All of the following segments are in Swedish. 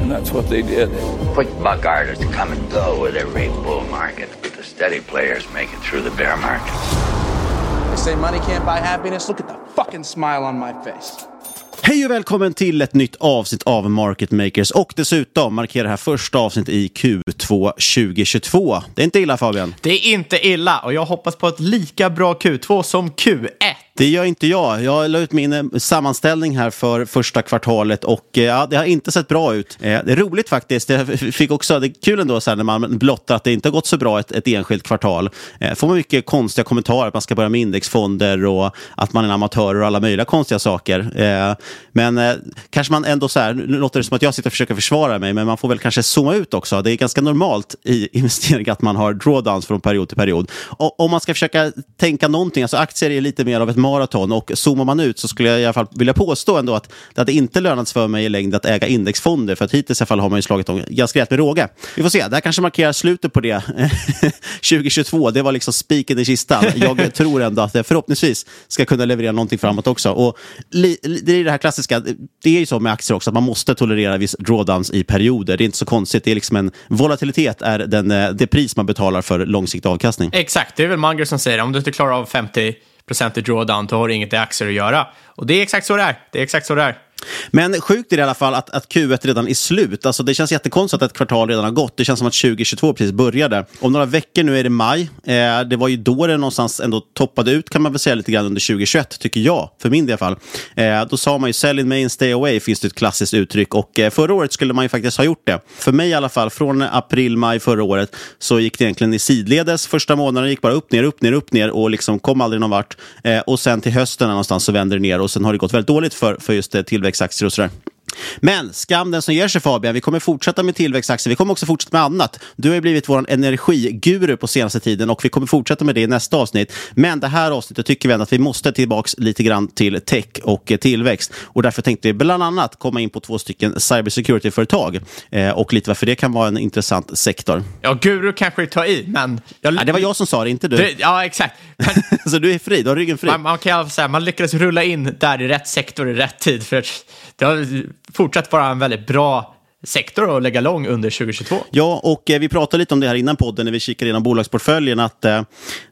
And that's what they did. Quick buck artists come and go with every bull market, but the steady players make it through the bear market. They say money can't buy happiness. Look at the fucking smile on my face. Hej och välkommen till ett nytt avsnitt av Market Makers och dessutom markerar det här första avsnittet i Q2 2022. Det är inte illa Fabian. Det är inte illa och jag hoppas på ett lika bra Q2 som Q1. Det gör inte jag. Jag la ut min eh, sammanställning här för första kvartalet och eh, ja, det har inte sett bra ut. Eh, det är roligt faktiskt. Jag fick också, det är kul ändå så här, när man blottar att det inte har gått så bra ett, ett enskilt kvartal. Får man mycket konstiga kommentarer, att man ska börja med indexfonder och att man är en amatör och alla möjliga konstiga saker. Men kanske man ändå så här, nu låter det som att jag sitter och försöker försvara mig, men man får väl kanske zooma ut också. Det är ganska normalt i investering att man har drawdowns från period till period. Och, om man ska försöka tänka någonting, alltså aktier är lite mer av ett maraton och zoomar man ut så skulle jag i alla fall vilja påstå ändå att det hade inte lönats för mig i längd att äga indexfonder för att hittills i alla fall har man ju slagit dem ganska rätt med råge. Vi får se, det här kanske markerar slutet på det 2022. Det var liksom spiken i kistan. Jag tror ändå att det förhoppningsvis ska kunna leverera någonting framåt också. Och det är det här klassiska, det är ju så med aktier också att man måste tolerera viss drawdowns i perioder. Det är inte så konstigt, det är liksom en volatilitet är den, eh, det pris man betalar för långsiktig avkastning. Exakt, det är väl Munger som säger om du inte klarar av 50 i drawdown, då har du inget i aktier att göra. Och det är exakt så det är. Det är exakt så det är. Men sjukt är det i alla fall att, att Q1 redan är slut. Alltså det känns jättekonstigt att ett kvartal redan har gått. Det känns som att 2022 precis började. Om några veckor nu är det maj. Eh, det var ju då det någonstans ändå toppade ut kan man väl säga lite grann under 2021, tycker jag. För min del i alla fall. Eh, då sa man ju sell in May stay away, finns det ett klassiskt uttryck. Och eh, förra året skulle man ju faktiskt ha gjort det. För mig i alla fall, från april, maj förra året så gick det egentligen i sidledes. Första månaden gick bara upp, ner, upp, ner, upp, ner och liksom kom aldrig någon vart. Eh, och sen till hösten någonstans så vände det ner och sen har det gått väldigt dåligt för, för just eh, tillväxtaktier och sådär. Men skam den som ger sig Fabian, vi kommer fortsätta med tillväxtaktier, vi kommer också fortsätta med annat. Du har ju blivit vår energiguru på senaste tiden och vi kommer fortsätta med det i nästa avsnitt. Men det här avsnittet tycker vi ändå att vi måste tillbaka lite grann till tech och tillväxt. Och därför tänkte vi bland annat komma in på två stycken cybersecurity-företag eh, och lite varför det kan vara en intressant sektor. Ja, guru kanske ta i, men... Jag... Ja, det var jag som sa det, inte du. Det, ja, exakt. Men... så du är fri, du har ryggen fri. Man, man kan säga, man lyckades rulla in där i rätt sektor i rätt tid. För det har fortsatt vara en väldigt bra sektor att lägga lång under 2022. Ja, och eh, vi pratade lite om det här innan podden när vi kikade igenom bolagsportföljen. Att, eh,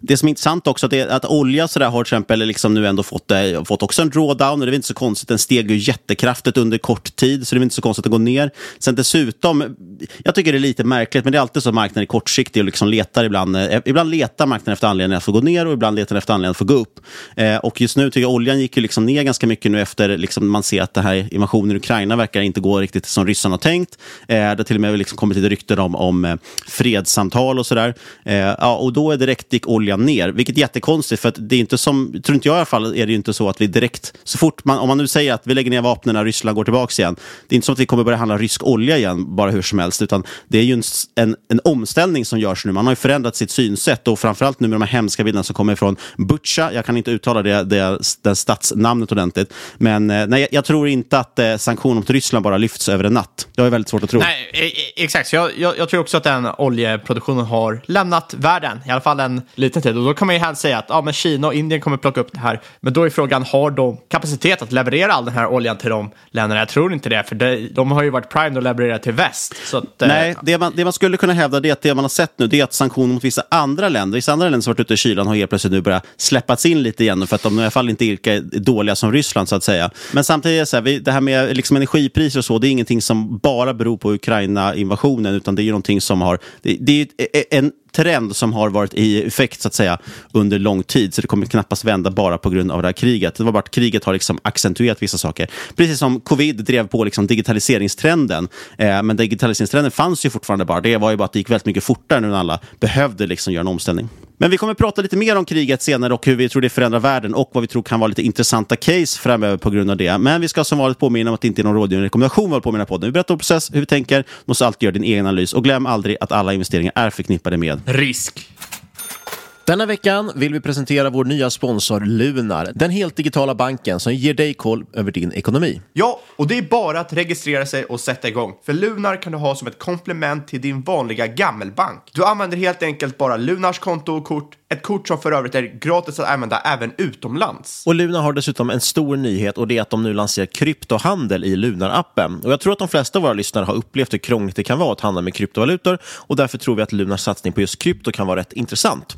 det som är intressant också att, det, att olja så där, har till exempel liksom nu ändå fått, eh, fått också en drawdown. Och det är inte så konstigt, den steg ju jättekraftigt under kort tid, så det är inte så konstigt att gå ner. Sen dessutom, jag tycker det är lite märkligt, men det är alltid så att marknaden är kortsiktig och liksom letar ibland. Eh, ibland letar marknaden efter anledningar att få gå ner och ibland letar den efter anledningar att få gå upp. Eh, och just nu tycker jag oljan gick ju liksom ner ganska mycket nu efter liksom man ser att det här invasionen i Ukraina verkar inte gå riktigt som ryssarna har tänkt tänkt. Eh, det har till och med liksom kommit lite rykten om, om eh, fredssamtal och sådär. Eh, ja, och då är direkt gick oljan ner, vilket är jättekonstigt. För att det är inte som, tror inte jag i alla fall, är det inte så att vi direkt, så fort man, om man nu säger att vi lägger ner vapnen när Ryssland går tillbaka igen, det är inte som att vi kommer börja handla rysk olja igen, bara hur som helst, utan det är ju en, en, en omställning som görs nu. Man har ju förändrat sitt synsätt och framförallt nu med de här hemska bilderna som kommer från Butja, jag kan inte uttala det, det, det stadsnamnet ordentligt, men eh, nej, jag tror inte att eh, sanktioner mot Ryssland bara lyfts över en natt. Jag är väldigt svårt att tro. Nej, e, e, exakt. Så jag, jag, jag, tror också att den oljeproduktionen har lämnat världen, i alla fall en liten tid. Och då kan man ju helst säga att ja, men Kina och Indien kommer plocka upp det här. Men då är frågan, har de kapacitet att leverera all den här oljan till de länderna? Jag tror inte det, för det, de har ju varit primed att leverera till väst. Att, eh, Nej, det man, det man skulle kunna hävda är att det man har sett nu det är att sanktioner mot vissa andra länder, vissa andra länder som varit ute i kylan har helt plötsligt nu börjat släppats in lite igen för att de i alla fall inte är dåliga som Ryssland så att säga. Men samtidigt är det så här, vi, det här med liksom energipriser och så, det är ingenting som bara bara beror på Ukraina-invasionen, utan det är ju någonting som har... Det, det är en trend som har varit i effekt så att säga under lång tid, så det kommer knappast vända bara på grund av det här kriget. Det var bara att kriget har liksom accentuerat vissa saker. Precis som covid drev på liksom digitaliseringstrenden, eh, men digitaliseringstrenden fanns ju fortfarande bara. Det var ju bara att det gick väldigt mycket fortare nu när alla behövde liksom göra en omställning. Men vi kommer att prata lite mer om kriget senare och hur vi tror det förändrar världen och vad vi tror kan vara lite intressanta case framöver på grund av det. Men vi ska som vanligt påminna om att det inte är någon rådgivning rekommendation vi på den här podden. Vi berättar om process, hur vi tänker, måste alltid göra din egen analys och glöm aldrig att alla investeringar är förknippade med risk. Denna veckan vill vi presentera vår nya sponsor Lunar, den helt digitala banken som ger dig koll över din ekonomi. Ja, och det är bara att registrera sig och sätta igång. För Lunar kan du ha som ett komplement till din vanliga gammelbank. Du använder helt enkelt bara Lunars konto och kort ett kort som för övrigt är gratis att använda även utomlands. Och Lunar har dessutom en stor nyhet och det är att de nu lanserar kryptohandel i Lunar-appen. Och jag tror att de flesta av våra lyssnare har upplevt hur krångligt det kan vara att handla med kryptovalutor och därför tror vi att Lunars satsning på just krypto kan vara rätt intressant.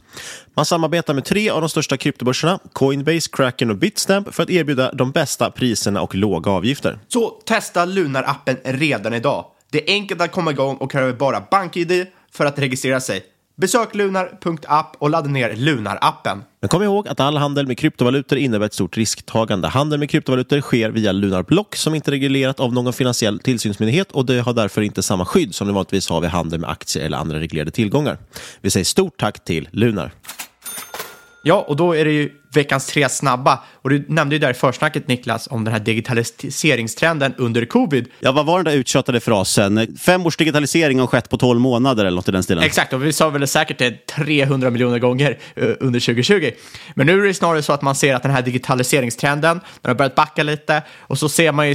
Man samarbetar med tre av de största kryptobörserna, Coinbase, Kraken och Bitstamp, för att erbjuda de bästa priserna och låga avgifter. Så testa Lunar-appen redan idag. Det är enkelt att komma igång och kräver bara BankID för att registrera sig. Besök lunar.app och ladda ner Lunar-appen. Men kom ihåg att all handel med kryptovalutor innebär ett stort risktagande. Handel med kryptovalutor sker via Lunar Block som inte är reglerat av någon finansiell tillsynsmyndighet och det har därför inte samma skydd som det vanligtvis har vid handel med aktier eller andra reglerade tillgångar. Vi säger stort tack till Lunar. Ja, och då är det ju veckans tre snabba. Och du nämnde ju där i försnacket Niklas om den här digitaliseringstrenden under covid. Ja, vad var den där uttjatade frasen? Fem års digitalisering har skett på tolv månader eller något i den stilen. Exakt, och vi sa väl säkert det 300 miljoner gånger uh, under 2020. Men nu är det snarare så att man ser att den här digitaliseringstrenden, den har börjat backa lite och så ser man ju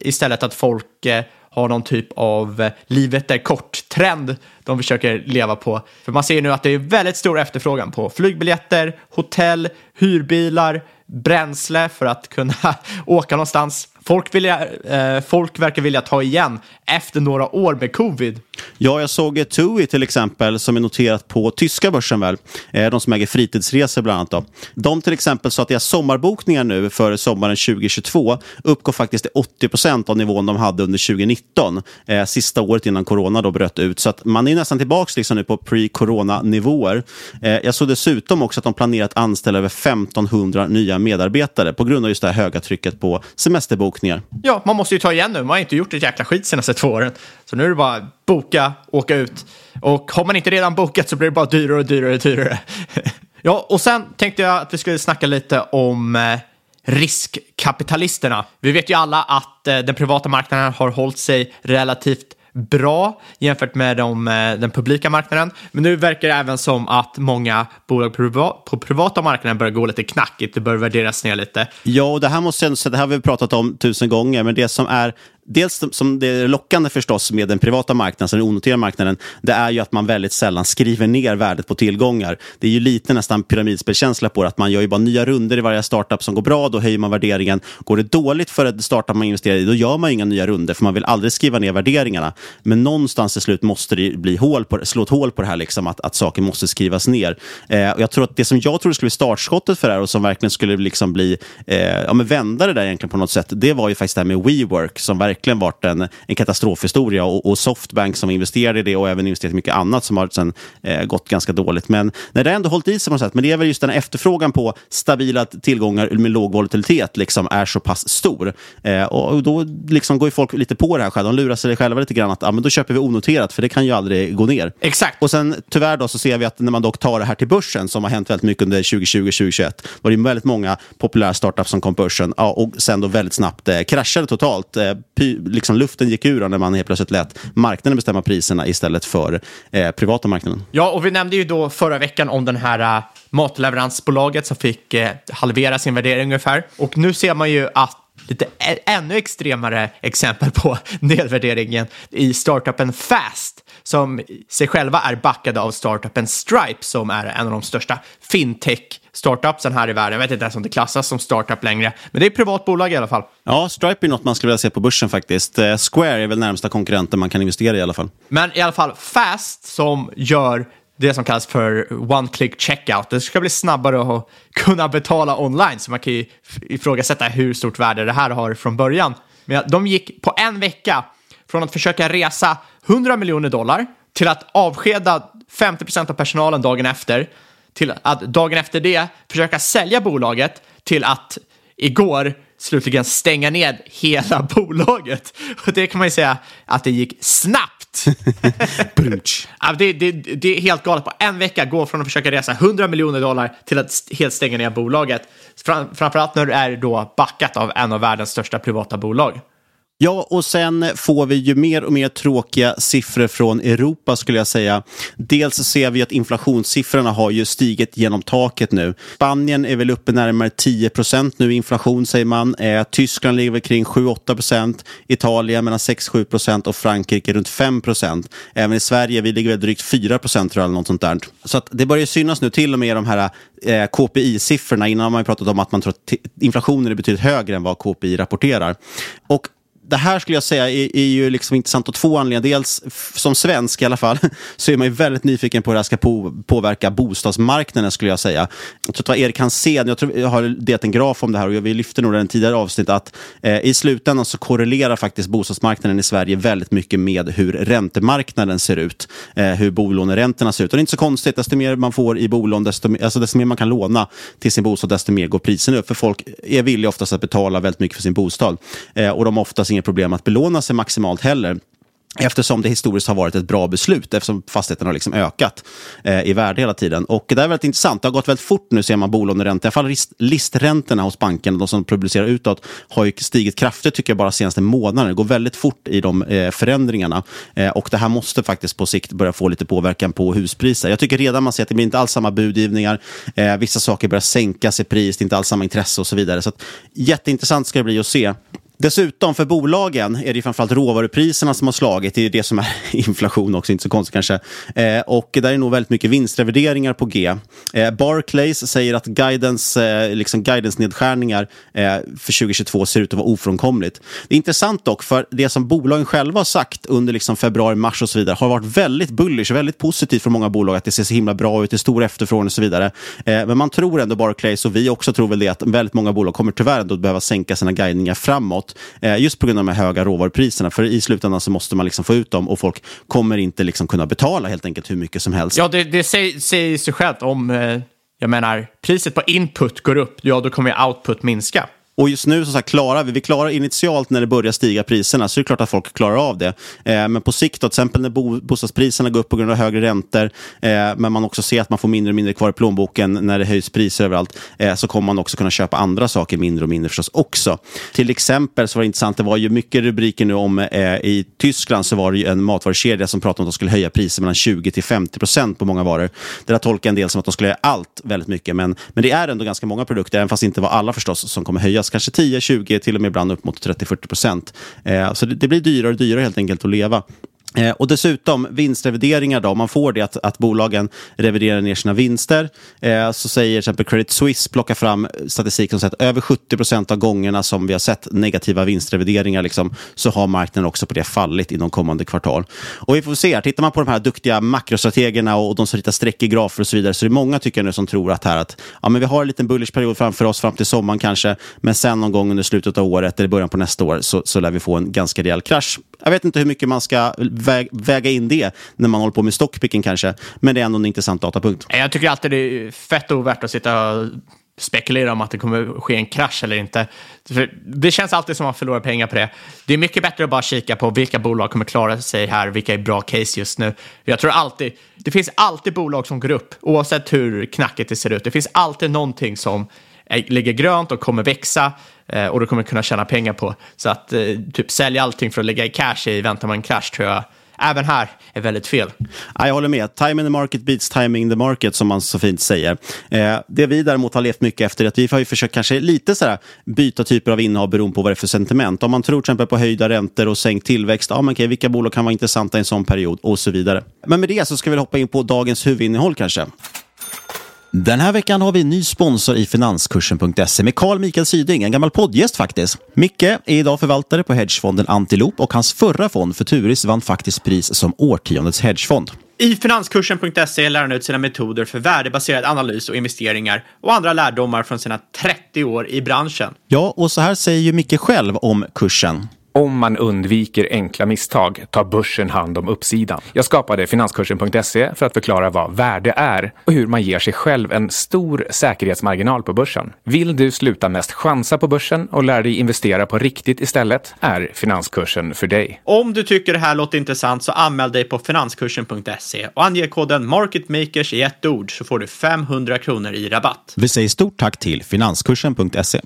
istället att folk uh, har någon typ av eh, livet är kort-trend de försöker leva på. För man ser ju nu att det är väldigt stor efterfrågan på flygbiljetter, hotell, hyrbilar, bränsle för att kunna åka någonstans. Folk, vilja, eh, folk verkar vilja ta igen efter några år med covid. Ja, jag såg TUI till exempel som är noterat på tyska börsen väl. Eh, de som äger fritidsresor bland annat. Då. De till exempel sa att deras sommarbokningar nu för sommaren 2022 uppgår faktiskt till 80 procent av nivån de hade under 2019. Eh, sista året innan corona då bröt ut. Så att man är nästan tillbaka liksom nu på pre-corona nivåer. Eh, jag såg dessutom också att de planerar att anställa över 1500 nya medarbetare på grund av just det här höga trycket på semesterbokningar. Ja, man måste ju ta igen nu. Man har inte gjort ett jäkla skit senaste två åren. Så nu är det bara boka, åka ut. Och har man inte redan bokat så blir det bara dyrare och dyrare och dyrare. ja, och sen tänkte jag att vi skulle snacka lite om eh, riskkapitalisterna. Vi vet ju alla att eh, den privata marknaden har hållit sig relativt bra jämfört med de, eh, den publika marknaden. Men nu verkar det även som att många bolag på, på privata marknaden börjar gå lite knackigt. Det börjar värderas ner lite. Ja, och det här måste jag säga, det här har vi pratat om tusen gånger, men det som är dels som det är lockande förstås med den privata marknaden, den onoterade marknaden, det är ju att man väldigt sällan skriver ner värdet på tillgångar. Det är ju lite nästan pyramidspelkänsla på det, att man gör ju bara nya runder i varje startup som går bra, då höjer man värderingen. Går det dåligt för ett startup man investerar i, då gör man inga nya runder, för man vill aldrig skriva ner värderingarna. Men någonstans i slut måste det bli hål på, slå ett hål på det här, liksom, att, att saker måste skrivas ner. Eh, och jag tror att det som jag tror skulle bli startskottet för det här och som verkligen skulle liksom bli, eh, ja men vända det där egentligen på något sätt, det var ju faktiskt det här med WeWork, som verkligen verkligen varit en, en katastrofhistoria. Och, och, Softbank som investerade i det och även investerat i mycket annat som har sen, eh, gått ganska dåligt. Men när det ändå hållit i sig på något sätt. Men det är väl just den efterfrågan på stabila tillgångar med låg volatilitet liksom är så pass stor. Eh, och då liksom går ju folk lite på det här själva. De lurar sig själva lite grann att ah, men då köper vi onoterat för det kan ju aldrig gå ner. Exakt. Och sen tyvärr då så ser vi att när man dock tar det här till börsen som har hänt väldigt mycket under 2020-2021 var det väldigt många populära startups som kom på börsen ja, och sen då väldigt snabbt eh, kraschade totalt. Eh, liksom luften gick ur när man helt plötsligt lät marknaden bestämma priserna istället för eh, privata marknaden. Ja, och vi nämnde ju då förra veckan om den här eh, matleveransbolaget som fick eh, halvera sin värdering ungefär. Och nu ser man ju att lite ännu extremare exempel på nedvärderingen i startupen Fast som sig själva är backade av startupen Stripe som är en av de största fintech startupsen här i världen. Jag vet inte ens om det klassas som startup längre, men det är ett privat bolag i alla fall. Ja, Stripe är något man skulle vilja se på börsen faktiskt. Eh, Square är väl närmsta konkurrenten man kan investera i alla fall. Men i alla fall Fast som gör det som kallas för one click checkout. Det ska bli snabbare att kunna betala online, så man kan ju ifrågasätta hur stort värde det här har från början. Men de gick på en vecka från att försöka resa 100 miljoner dollar till att avskeda 50 procent av personalen dagen efter, till att dagen efter det försöka sälja bolaget till att igår slutligen stänga ned hela bolaget. Och det kan man ju säga att det gick snabbt. ja, det, det, det, är helt galet. På en vecka gå från att försöka resa 100 miljoner dollar till att helt stänga ner bolaget. Fram, framförallt när du är då backat av en av världens största privata bolag. Ja, och sen får vi ju mer och mer tråkiga siffror från Europa skulle jag säga. Dels ser vi att inflationssiffrorna har ju stigit genom taket nu. Spanien är väl uppe närmare 10 procent nu i inflation säger man. Eh, Tyskland ligger väl kring 7-8 procent. Italien mellan 6-7 procent och Frankrike runt 5 procent. Även i Sverige, vi ligger väl drygt 4 procent tror jag, eller något sånt där. Så att det börjar synas nu till och med de här eh, KPI-siffrorna. Innan har man pratat om att man tror att inflationen är betydligt högre än vad KPI rapporterar. Och det här skulle jag säga är, är ju liksom intressant av två anledningar. Dels som svensk i alla fall så är man ju väldigt nyfiken på hur det här ska på, påverka bostadsmarknaden skulle jag säga. Jag tror att vad Erik Hansén, jag, tror, jag har delat en graf om det här och vi lyfte nog den tidigare avsnitt att eh, i slutändan så korrelerar faktiskt bostadsmarknaden i Sverige väldigt mycket med hur räntemarknaden ser ut. Eh, hur bolåneräntorna ser ut. Och det är inte så konstigt, desto mer man får i bolån, desto, alltså desto mer man kan låna till sin bostad, desto mer går priserna upp. För folk är villiga oftast att betala väldigt mycket för sin bostad. Eh, och de har oftast inget problem att belåna sig maximalt heller. Eftersom det historiskt har varit ett bra beslut, eftersom fastigheten har liksom ökat eh, i värde hela tiden. Och det är väldigt intressant. Det har gått väldigt fort nu, ser man bolåneräntor. I alla fall list, listräntorna hos bankerna de som publicerar utåt, har ju stigit kraftigt tycker jag bara senaste månaden. Det går väldigt fort i de eh, förändringarna. Eh, och det här måste faktiskt på sikt börja få lite påverkan på huspriser. Jag tycker redan man ser att det blir inte alls samma budgivningar. Eh, vissa saker börjar sänkas i pris, det är inte alls samma intresse och så vidare. Så att, jätteintressant ska det bli att se. Dessutom för bolagen är det framförallt råvarupriserna som har slagit. Det är det som är inflation också, inte så konstigt kanske. Eh, och där är nog väldigt mycket vinstrevideringar på G. Eh, Barclays säger att guidance, eh, liksom guidance-nedskärningar eh, för 2022 ser ut att vara ofrånkomligt. Det är intressant dock, för det som bolagen själva har sagt under liksom februari, mars och så vidare har varit väldigt bullish, väldigt positivt för många bolag att det ser så himla bra ut, det är stor efterfrågan och så vidare. Eh, men man tror ändå Barclays, och vi också tror väl det, att väldigt många bolag kommer tyvärr ändå behöva sänka sina guidningar framåt framåt. Eh, just på grund av de här höga råvarupriserna. För i slutändan så måste man liksom få ut dem och folk kommer inte liksom kunna betala helt enkelt hur mycket som helst. Ja, det, det säger, sig självt om eh, jag menar, priset på input går upp, ja då kommer output minska. Och just nu så, så här, klarar vi, vi klarar initialt när det börjar stiga priserna, så är det klart att folk klarar av det. Eh, men på sikt, då, till exempel när bo, bostadspriserna går upp på grund av högre räntor, eh, men man också ser att man får mindre och mindre kvar i plånboken när det höjs priser överallt, eh, så kommer man också kunna köpa andra saker mindre och mindre förstås också. Till exempel så var det intressant, det var ju mycket rubriker nu om eh, i Tyskland så var det ju en matvarukedja som pratade om att de skulle höja priser mellan 20 till 50 procent på många varor. Det där tolkar en del som att de skulle höja allt väldigt mycket, men, men det är ändå ganska många produkter, även fast det inte var alla förstås som kommer höjas. Kanske 10, 20, till och med ibland upp mot 30-40 procent. Eh, så det, det blir dyrare och dyrare helt enkelt att leva. Eh, och dessutom vinstrevideringar, då, om man får det att, att bolagen reviderar ner sina vinster, eh, så säger till exempel Credit Suisse plockar fram statistik som säger att över 70 procent av gångerna som vi har sett negativa vinstrevideringar, liksom, så har marknaden också på det fallit inom kommande kvartal. Och vi får se, här, tittar man på de här duktiga makrostrategerna och, och de som ritar streck i grafer och så vidare, så är det många tycker jag nu som tror att, här, att ja, men vi har en liten bullish period framför oss fram till sommaren kanske, men sen någon gång under slutet av året eller början på nästa år så, så lär vi få en ganska rejäl krasch. Jag vet inte hur mycket man ska vä väga in det när man håller på med stockpicking kanske. Men det är ändå en intressant datapunkt. Jag tycker alltid det är fett ovärt att sitta och spekulera om att det kommer ske en krasch eller inte. För det känns alltid som att man förlorar pengar på det. Det är mycket bättre att bara kika på vilka bolag kommer klara sig här, vilka är bra case just nu. Jag tror alltid, det finns alltid bolag som går upp, oavsett hur knackigt det ser ut. Det finns alltid någonting som ligger grönt och kommer växa eh, och du kommer kunna tjäna pengar på. Så att eh, typ sälja allting för att lägga i cash i väntan på en krasch tror jag även här är väldigt fel. Jag håller med. Time in the market beats timing in the market, som man så fint säger. Eh, det vi däremot har levt mycket efter är att vi har ju försökt kanske lite så här, byta typer av innehav beroende på vad det är för sentiment. Om man tror till exempel på höjda räntor och sänkt tillväxt, ja, men okej, vilka bolag kan vara intressanta i en sån period och så vidare. Men med det så ska vi hoppa in på dagens huvudinnehåll kanske. Den här veckan har vi en ny sponsor i finanskursen.se med Carl Mikael Syding, en gammal poddgäst faktiskt. Micke är idag förvaltare på hedgefonden Antilop och hans förra fond Futuris vann faktiskt pris som årtiondets hedgefond. I finanskursen.se lär han ut sina metoder för värdebaserad analys och investeringar och andra lärdomar från sina 30 år i branschen. Ja, och så här säger ju Micke själv om kursen. Om man undviker enkla misstag tar börsen hand om uppsidan. Jag skapade finanskursen.se för att förklara vad värde är och hur man ger sig själv en stor säkerhetsmarginal på börsen. Vill du sluta mest chansa på börsen och lära dig investera på riktigt istället är finanskursen för dig. Om du tycker det här låter intressant så anmäl dig på finanskursen.se och ange koden marketmakers i ett ord så får du 500 kronor i rabatt. Vi säger stort tack till finanskursen.se.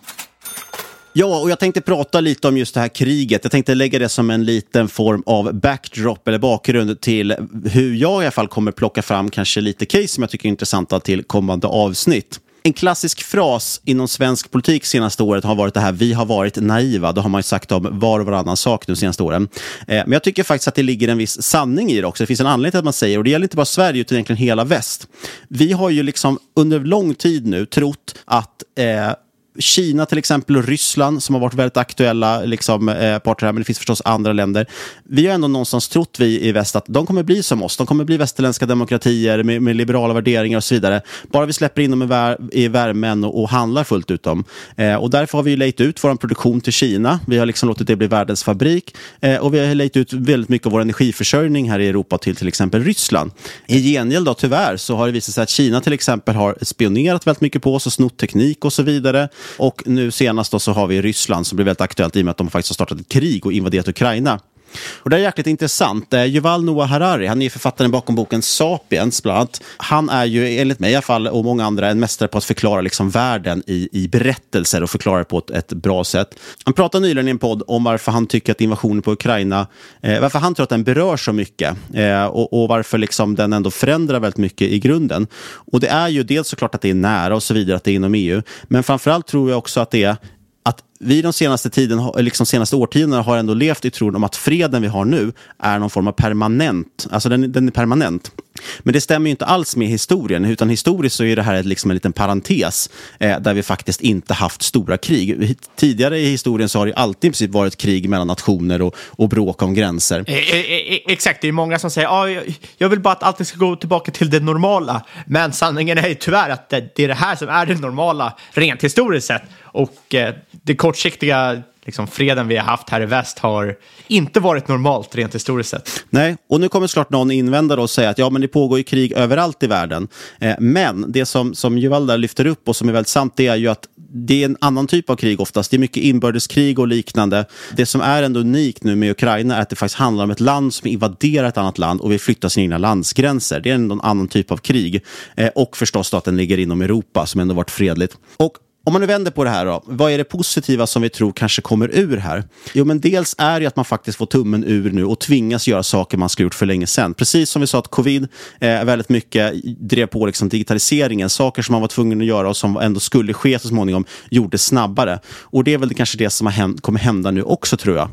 Ja, och jag tänkte prata lite om just det här kriget. Jag tänkte lägga det som en liten form av backdrop eller bakgrund till hur jag i alla fall kommer plocka fram kanske lite case som jag tycker är intressanta till kommande avsnitt. En klassisk fras inom svensk politik senaste året har varit det här vi har varit naiva. Det har man ju sagt om var och varannan sak de senaste åren. Eh, men jag tycker faktiskt att det ligger en viss sanning i det också. Det finns en anledning till att man säger, och det gäller inte bara Sverige utan egentligen hela väst. Vi har ju liksom under lång tid nu trott att eh, Kina till exempel och Ryssland som har varit väldigt aktuella liksom, eh, parter här, men det finns förstås andra länder. Vi har ändå någonstans trott vi i väst att de kommer bli som oss. De kommer bli västerländska demokratier med, med liberala värderingar och så vidare. Bara vi släpper in dem i, vär, i värmen och, och handlar fullt ut dem. Eh, och därför har vi lejt ut vår produktion till Kina. Vi har liksom låtit det bli världens fabrik eh, och vi har lejt ut väldigt mycket av vår energiförsörjning här i Europa till till exempel Ryssland. I gengäld då tyvärr så har det visat sig att Kina till exempel har spionerat väldigt mycket på oss och snott teknik och så vidare. Och nu senast då så har vi Ryssland som blir väldigt aktuellt i och med att de faktiskt har startat ett krig och invaderat Ukraina. Och det är jäkligt intressant. Yuval Noah Harari, han är författaren bakom boken Sapiens bland annat. Han är ju enligt mig i alla fall och många andra en mästare på att förklara liksom världen i, i berättelser och förklara det på ett, ett bra sätt. Han pratade nyligen i en podd om varför han tycker att invasionen på Ukraina, eh, varför han tror att den berör så mycket eh, och, och, varför liksom den ändå förändrar väldigt mycket i grunden. Och det är ju dels såklart att det är nära och så vidare, att det är inom EU, men framförallt tror jag också att det är att vi de senaste, tiden, liksom senaste årtiondena har ändå levt i tron om att freden vi har nu är någon form av permanent. Alltså den, den är permanent. Men det stämmer ju inte alls med historien, utan historiskt så är det här liksom en liten parentes eh, där vi faktiskt inte haft stora krig. Tidigare i historien så har det alltid i princip varit krig mellan nationer och, och bråk om gränser. E e exakt, det är många som säger ah, jag, jag vill bara att allting ska gå tillbaka till det normala. Men sanningen är ju tyvärr att det, det är det här som är det normala rent historiskt sett. Och eh, det kortsiktiga liksom, freden vi har haft här i väst har inte varit normalt rent historiskt sett. Nej, och nu kommer såklart någon invända och säga att ja, men det pågår ju krig överallt i världen. Eh, men det som, som Juval där lyfter upp och som är väldigt sant, det är ju att det är en annan typ av krig oftast. Det är mycket inbördeskrig och liknande. Det som är ändå unikt nu med Ukraina är att det faktiskt handlar om ett land som invaderar ett annat land och vill flytta sina egna landsgränser. Det är en annan typ av krig. Eh, och förstås då att den ligger inom Europa som ändå varit fredligt. Och om man nu vänder på det här då, vad är det positiva som vi tror kanske kommer ur här? Jo, men dels är det att man faktiskt får tummen ur nu och tvingas göra saker man skulle gjort för länge sedan. Precis som vi sa att covid eh, väldigt mycket drev på liksom digitaliseringen, saker som man var tvungen att göra och som ändå skulle ske så småningom, gjordes snabbare. Och det är väl kanske det som har hänt, kommer hända nu också tror jag.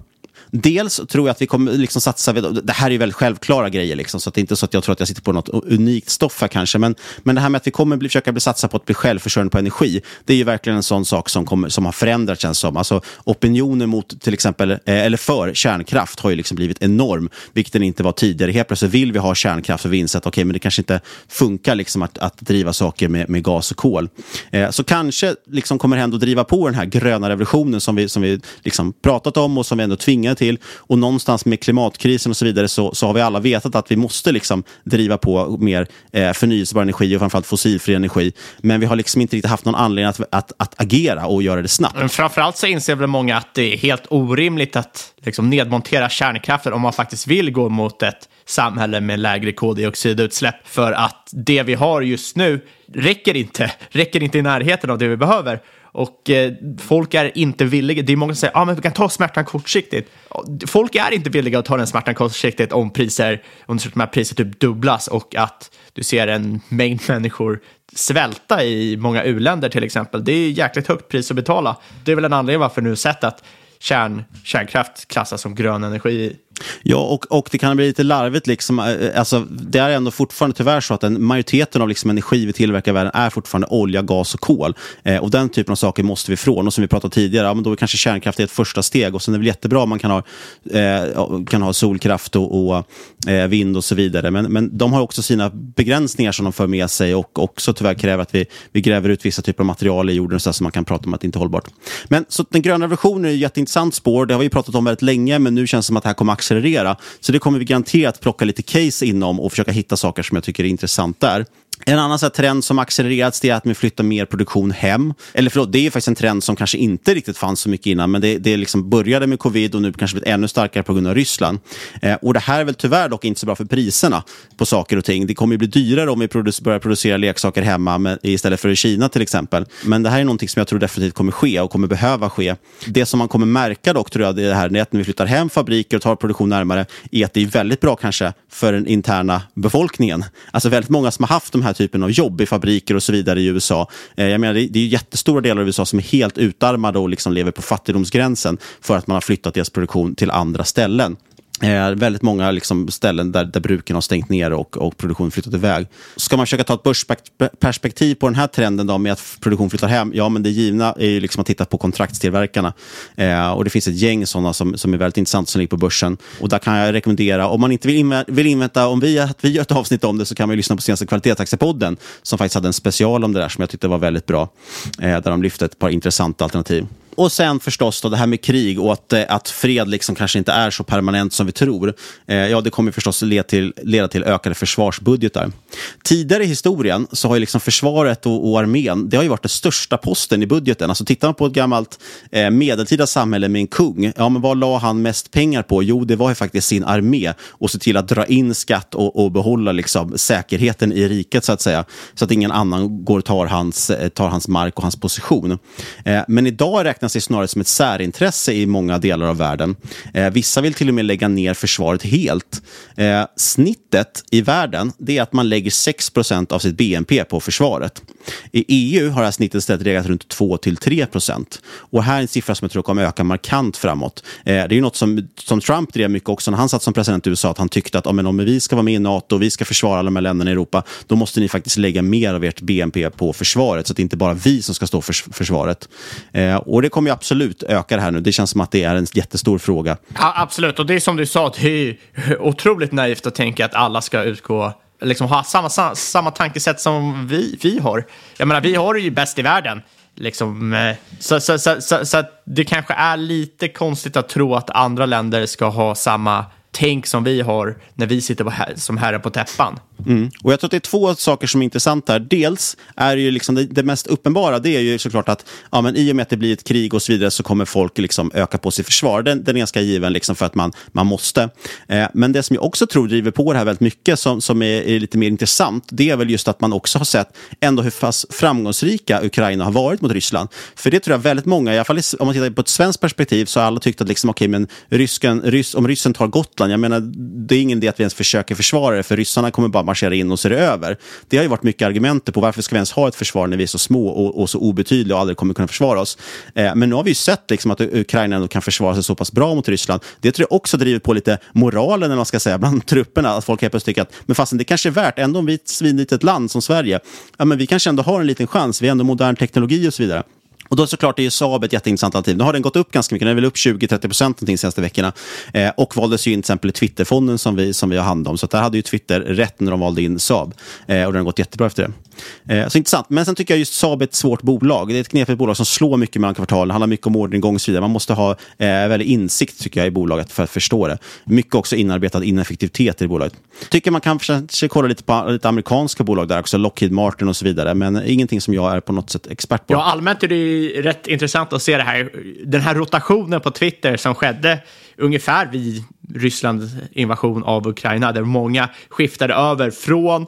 Dels tror jag att vi kommer liksom satsa, det här är ju väldigt självklara grejer, liksom, så det är inte så att jag tror att jag sitter på något unikt stoff här kanske, men, men det här med att vi kommer bli, försöka bli satsa på att bli självförsörjande på energi, det är ju verkligen en sån sak som, kommer, som har förändrats känns som. Alltså opinionen mot till exempel, eh, eller för kärnkraft har ju liksom blivit enorm, vilket den inte var tidigare. Helt plötsligt vill vi ha kärnkraft för vi inser okej, okay, men det kanske inte funkar liksom att, att driva saker med, med gas och kol. Eh, så kanske liksom kommer det ändå driva på den här gröna revolutionen som vi, som vi liksom pratat om och som vi ändå tvingar till. Och någonstans med klimatkrisen och så vidare så, så har vi alla vetat att vi måste liksom driva på mer eh, förnyelsebar energi och framförallt fossilfri energi. Men vi har liksom inte riktigt haft någon anledning att, att, att agera och göra det snabbt. Men framförallt så inser väl många att det är helt orimligt att liksom nedmontera kärnkraften om man faktiskt vill gå mot ett samhälle med lägre koldioxidutsläpp. För att det vi har just nu räcker inte, räcker inte i närheten av det vi behöver. Och eh, folk är inte villiga. Det är många som säger att ah, vi kan ta smärtan kortsiktigt. Folk är inte villiga att ta den smärtan kortsiktigt om priser, om de här priser typ dubblas och att du ser en mängd människor svälta i många uländer till exempel. Det är jäkligt högt pris att betala. Det är väl en anledning varför nu sett att kärn, kärnkraft klassas som grön energi Ja, och, och det kan bli lite larvigt. Liksom. Eh, eh, alltså, det är ändå fortfarande tyvärr så att en majoriteten av liksom, energi vi tillverkar i världen är fortfarande olja, gas och kol. Eh, och den typen av saker måste vi ifrån. Och som vi pratade tidigare, ja, men då är kanske kärnkraft ett första steg. Och sen är det väl jättebra om man kan ha, eh, kan ha solkraft och, och eh, vind och så vidare. Men, men de har också sina begränsningar som de för med sig och också tyvärr kräver att vi, vi gräver ut vissa typer av material i jorden så att man kan prata om att det inte är hållbart. Men så den gröna revolutionen är ett jätteintressant spår. Det har vi pratat om väldigt länge, men nu känns det som att det här kommer accelerera. Så det kommer vi garanterat plocka lite case inom och försöka hitta saker som jag tycker är intressant där. En annan så trend som accelererats är att vi flyttar mer produktion hem. Eller förlåt, det är faktiskt en trend som kanske inte riktigt fanns så mycket innan, men det, det liksom började med covid och nu kanske blivit ännu starkare på grund av Ryssland. Eh, och det här är väl tyvärr dock inte så bra för priserna på saker och ting. Det kommer ju bli dyrare om vi produc börjar producera leksaker hemma med, istället för i Kina till exempel. Men det här är någonting som jag tror definitivt kommer ske och kommer behöva ske. Det som man kommer märka dock tror jag, det här är att när vi flyttar hem fabriker och tar produktion närmare, är att det är väldigt bra kanske för den interna befolkningen. Alltså väldigt många som har haft de här här typen av jobb i fabriker och så vidare i USA. Eh, jag menar, det, det är jättestora delar av USA som är helt utarmade och liksom lever på fattigdomsgränsen för att man har flyttat deras produktion till andra ställen. Eh, väldigt många liksom, ställen där, där bruken har stängt ner och, och produktion flyttat iväg. Ska man försöka ta ett börsperspektiv på den här trenden då, med att produktion flyttar hem? Ja, men det givna är ju liksom att titta på kontraktstillverkarna. Eh, och det finns ett gäng sådana som, som är väldigt intressant som ligger på börsen. Och där kan jag rekommendera, om man inte vill, inv vill invänta om vi, att vi gör ett avsnitt om det så kan man lyssna på senaste kvalitetsaktiepodden som faktiskt hade en special om det där som jag tyckte var väldigt bra. Eh, där de lyfte ett par intressanta alternativ. Och sen förstås då det här med krig och att, eh, att fred liksom kanske inte är så permanent som vi tror. Eh, ja, det kommer förstås leda till, leda till ökade försvarsbudgetar. Tidigare i historien så har ju liksom försvaret och, och armén det har ju varit den största posten i budgeten. Alltså tittar man på ett gammalt eh, medeltida samhälle med en kung, ja, men vad la han mest pengar på? Jo, det var ju faktiskt sin armé och se till att dra in skatt och, och behålla liksom, säkerheten i riket så att säga. Så att ingen annan går och tar hans, eh, tar hans mark och hans position. Eh, men idag räknas räknas det snarare som ett särintresse i många delar av världen. Eh, vissa vill till och med lägga ner försvaret helt. Eh, snittet i världen det är att man lägger 6% av sitt BNP på försvaret. I EU har det här snittet istället legat runt 2-3 procent. Och här är en siffra som jag tror kommer öka markant framåt. Eh, det är ju något som, som Trump drev mycket också när han satt som president i USA, att han tyckte att om vi ska vara med i NATO och vi ska försvara alla de här länderna i Europa, då måste ni faktiskt lägga mer av ert BNP på försvaret, så att det inte bara vi som ska stå för försvaret. Eh, och det kommer ju absolut öka det här nu. Det känns som att det är en jättestor fråga. Ja, absolut, och det är som du sa, det är otroligt naivt att tänka att alla ska utgå liksom ha samma, samma, samma tankesätt som vi, vi har. Jag menar, vi har det ju bäst i världen. Liksom, eh, så, så, så, så, så att det kanske är lite konstigt att tro att andra länder ska ha samma tänk som vi har när vi sitter på här, som herrar på täppan. Mm. Och jag tror att det är två saker som är intressanta. Dels är ju liksom det, det, mest uppenbara, det är ju såklart att ja, men i och med att det blir ett krig och så vidare så kommer folk liksom öka på sitt försvar. Den, den är ganska given liksom för att man, man måste. Eh, men det som jag också tror driver på det här väldigt mycket, som, som är, är, lite mer intressant, det är väl just att man också har sett ändå hur fast framgångsrika Ukraina har varit mot Ryssland. För det tror jag väldigt många, i alla fall om man tittar på ett svenskt perspektiv, så har alla tyckt att liksom, okay, men rysken, rys, om ryssen tar Gotland, jag menar, det är ingen idé att vi ens försöker försvara det, för ryssarna kommer bara marschera in och så är det över. Det har ju varit mycket argumenter på varför ska vi ens ha ett försvar när vi är så små och, och så obetydliga och aldrig kommer kunna försvara oss. Eh, men nu har vi ju sett liksom, att Ukraina ändå kan försvara sig så pass bra mot Ryssland. Det tror jag också driver på lite moralen, eller man ska säga, bland trupperna. Att folk helt plötsligt tycker att men fastän det kanske är värt, ändå om vi är ett svinlitet land som Sverige, ja, men vi kanske ändå har en liten chans. Vi har ändå modern teknologi och så vidare. Och då såklart är ju Saab ett jätteintressant alternativ. Nu har den gått upp ganska mycket, den är väl upp 20-30 procent de senaste veckorna. Eh, och valdes ju in till exempel i Twitterfonden som vi, som vi har hand om. Så där hade ju Twitter rätt när de valde in Saab. Eh, och den har gått jättebra efter det. Eh, så intressant. Men sen tycker jag just Saab är ett svårt bolag. Det är ett knepigt bolag som slår mycket mellan kvartalen. Det handlar mycket om orderingång och så vidare. Man måste ha eh, väldigt insikt tycker jag i bolaget för att förstå det. Mycket också inarbetad ineffektivitet i bolaget. Tycker man kan kanske kolla lite på lite amerikanska bolag där också, Lockheed Martin och så vidare. Men ingenting som jag är på något sätt expert på. Ja, allmänt är det rätt intressant att se det här, den här rotationen på Twitter som skedde ungefär vid Rysslands invasion av Ukraina, där många skiftade över från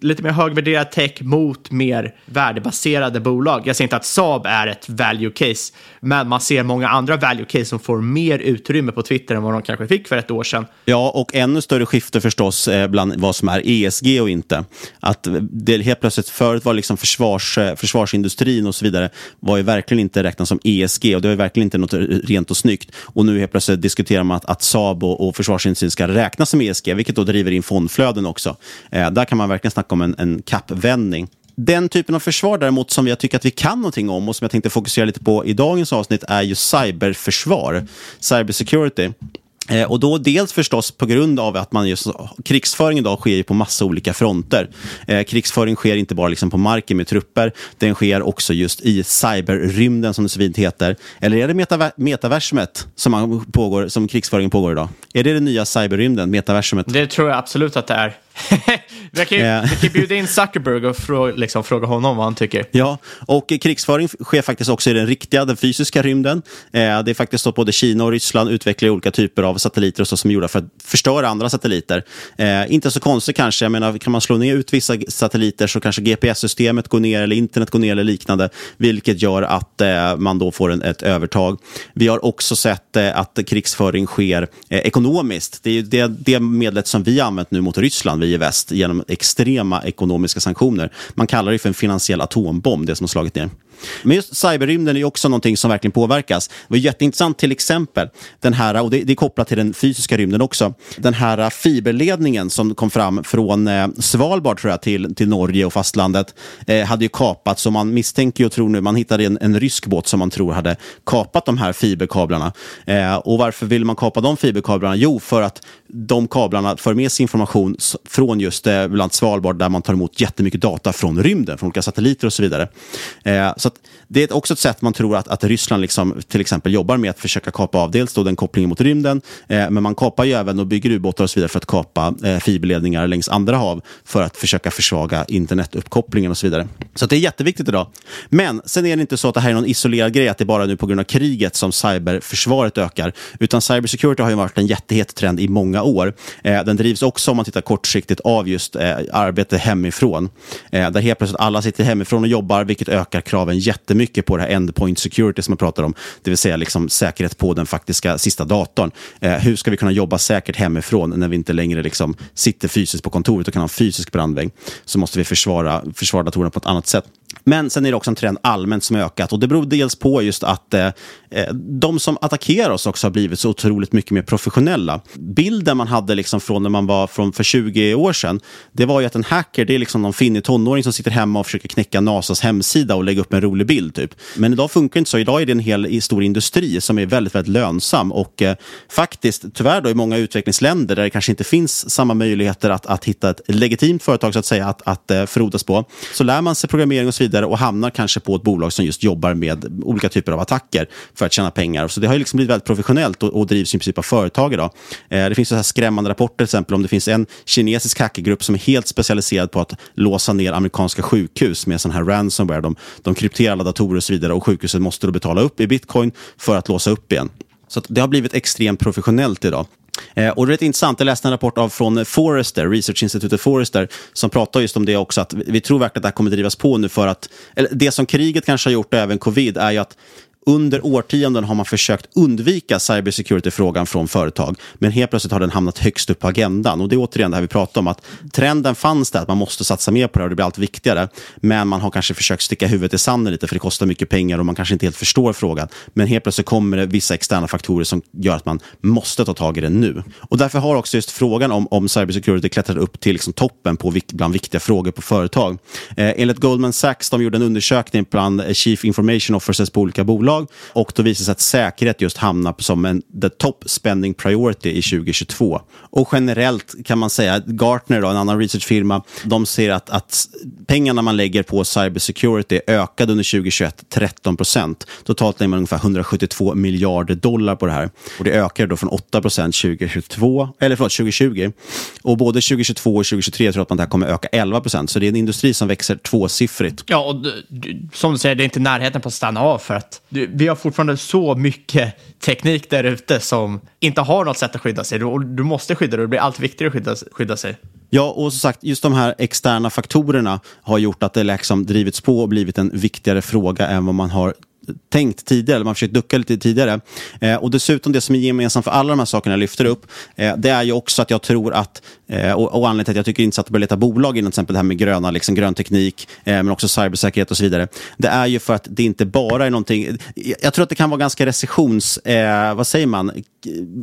lite mer högvärderad tech mot mer värdebaserade bolag. Jag säger inte att Saab är ett value case, men man ser många andra value case som får mer utrymme på Twitter än vad de kanske fick för ett år sedan. Ja, och ännu större skifte förstås eh, bland vad som är ESG och inte. Att det helt plötsligt förut var liksom försvars, eh, försvarsindustrin och så vidare var ju verkligen inte räknat som ESG och det var ju verkligen inte något rent och snyggt. Och nu helt plötsligt diskuterar man att, att Saab och, och försvarsindustrin ska räknas som ESG, vilket då driver in fondflöden också. Eh, där kan man verkligen snacka om en, en kappvändning. Den typen av försvar däremot som jag tycker att vi kan någonting om och som jag tänkte fokusera lite på i dagens avsnitt är ju cyberförsvar, cybersecurity. Eh, och då dels förstås på grund av att man just, krigsföring idag sker på massa olika fronter. Eh, krigsföring sker inte bara liksom på marken med trupper, den sker också just i cyberrymden som det så fint heter. Eller är det metaver metaversumet som, man pågår, som krigsföringen pågår idag? Är det den nya cyberrymden, metaversumet? Det tror jag absolut att det är vi, kan, yeah. vi kan bjuda in Zuckerberg och fråga, liksom, fråga honom vad han tycker. Ja, och krigsföring sker faktiskt också i den riktiga, den fysiska rymden. Eh, det är faktiskt så att både Kina och Ryssland utvecklar olika typer av satelliter och så som är gjorda för att förstöra andra satelliter. Eh, inte så konstigt kanske, jag menar, kan man slå ner ut vissa satelliter så kanske GPS-systemet går ner eller internet går ner eller liknande, vilket gör att eh, man då får en, ett övertag. Vi har också sett eh, att krigsföring sker eh, ekonomiskt. Det är det, det medlet som vi använt nu mot Ryssland vi i väst genom extrema ekonomiska sanktioner. Man kallar det för en finansiell atombomb, det som har slagit ner. Men just cyberrymden är också någonting som verkligen påverkas. Det var jätteintressant till exempel, den här, och det, det är kopplat till den fysiska rymden också, den här fiberledningen som kom fram från eh, Svalbard tror jag till, till Norge och fastlandet eh, hade ju kapats och man misstänker och tror nu, man hittade en, en rysk båt som man tror hade kapat de här fiberkablarna. Eh, och varför vill man kapa de fiberkablarna? Jo, för att de kablarna för med sig information från just eh, bland Svalbard där man tar emot jättemycket data från rymden, från olika satelliter och så vidare. Eh, så det är också ett sätt man tror att, att Ryssland liksom, till exempel jobbar med att försöka kapa av dels då den kopplingen mot rymden, eh, men man kapar ju även och bygger ubåtar och så vidare för att kapa eh, fiberledningar längs andra hav för att försöka försvaga internetuppkopplingen och så vidare. Så det är jätteviktigt idag. Men sen är det inte så att det här är någon isolerad grej, att det är bara nu på grund av kriget som cyberförsvaret ökar, utan cybersecurity har ju varit en jättehet trend i många år. Eh, den drivs också, om man tittar kortsiktigt, av just eh, arbete hemifrån. Eh, där helt plötsligt alla sitter hemifrån och jobbar, vilket ökar kraven jättemycket på det här endpoint security som man pratar om, det vill säga liksom säkerhet på den faktiska sista datorn. Eh, hur ska vi kunna jobba säkert hemifrån när vi inte längre liksom sitter fysiskt på kontoret och kan ha en fysisk brandvägg? Så måste vi försvara, försvara datorerna på ett annat sätt. Men sen är det också en trend allmänt som ökat och det beror dels på just att eh, eh, de som attackerar oss också har blivit så otroligt mycket mer professionella. Bilden man hade liksom från när man var från för 20 år sedan, det var ju att en hacker, det är liksom någon finnig tonåring som sitter hemma och försöker knäcka NASAs hemsida och lägga upp en rolig bild. Typ. Men idag funkar det inte så. Idag är det en hel stor industri som är väldigt, väldigt lönsam och eh, faktiskt tyvärr då i många utvecklingsländer där det kanske inte finns samma möjligheter att, att hitta ett legitimt företag så att säga att, att eh, frodas på, så lär man sig programmering och så så vidare och hamnar kanske på ett bolag som just jobbar med olika typer av attacker för att tjäna pengar. Så det har ju liksom blivit väldigt professionellt och, och drivs i princip av företag idag. Eh, det finns så här skrämmande rapporter, till exempel om det finns en kinesisk hackergrupp som är helt specialiserad på att låsa ner amerikanska sjukhus med sån här ransomware. De, de krypterar alla datorer och så vidare och sjukhuset måste då betala upp i bitcoin för att låsa upp igen. Så det har blivit extremt professionellt idag. Eh, och det är rätt intressant, jag läste en rapport av från Forrester, researchinstitutet Forrester, som pratar just om det också, att vi tror verkligen att det här kommer drivas på nu för att, eller det som kriget kanske har gjort och även covid, är ju att under årtionden har man försökt undvika cybersecurity-frågan från företag, men helt plötsligt har den hamnat högst upp på agendan. Och det är återigen det här vi pratar om, att trenden fanns där, att man måste satsa mer på det och det blir allt viktigare. Men man har kanske försökt sticka huvudet i sanden lite, för det kostar mycket pengar och man kanske inte helt förstår frågan. Men helt plötsligt kommer det vissa externa faktorer som gör att man måste ta tag i det nu. Och därför har också just frågan om, om cybersecurity klättrat upp till liksom toppen på bland viktiga frågor på företag. Eh, enligt Goldman Sachs, de gjorde en undersökning bland eh, Chief Information Officers på olika bolag bolag och då visar det sig att säkerhet just hamnar som en the top spending priority i 2022. Och generellt kan man säga att Gartner, då, en annan researchfirma, de ser att, att pengarna man lägger på cybersecurity ökade under 2021 13 procent. Totalt lägger man ungefär 172 miljarder dollar på det här. Och det ökade då från 8 procent 2022, eller förlåt, 2020. Och både 2022 och 2023 tror jag att man det här kommer öka 11 procent. Så det är en industri som växer tvåsiffrigt. Ja, och som du säger, det är inte närheten på att stanna av för att vi har fortfarande så mycket teknik där ute som inte har något sätt att skydda sig. Du, du måste skydda dig och det blir allt viktigare att skydda, skydda sig. Ja, och som sagt, just de här externa faktorerna har gjort att det liksom drivits på och blivit en viktigare fråga än vad man har tänkt tidigare, eller man har försökt ducka lite tidigare. Eh, och dessutom det som är gemensamt för alla de här sakerna jag lyfter upp, eh, det är ju också att jag tror att, eh, och, och anledningen till att jag tycker det är intressant att börja leta bolag inom till exempel det här med gröna, liksom grön teknik, eh, men också cybersäkerhet och så vidare. Det är ju för att det inte bara är någonting, jag tror att det kan vara ganska recessions, eh, vad säger man,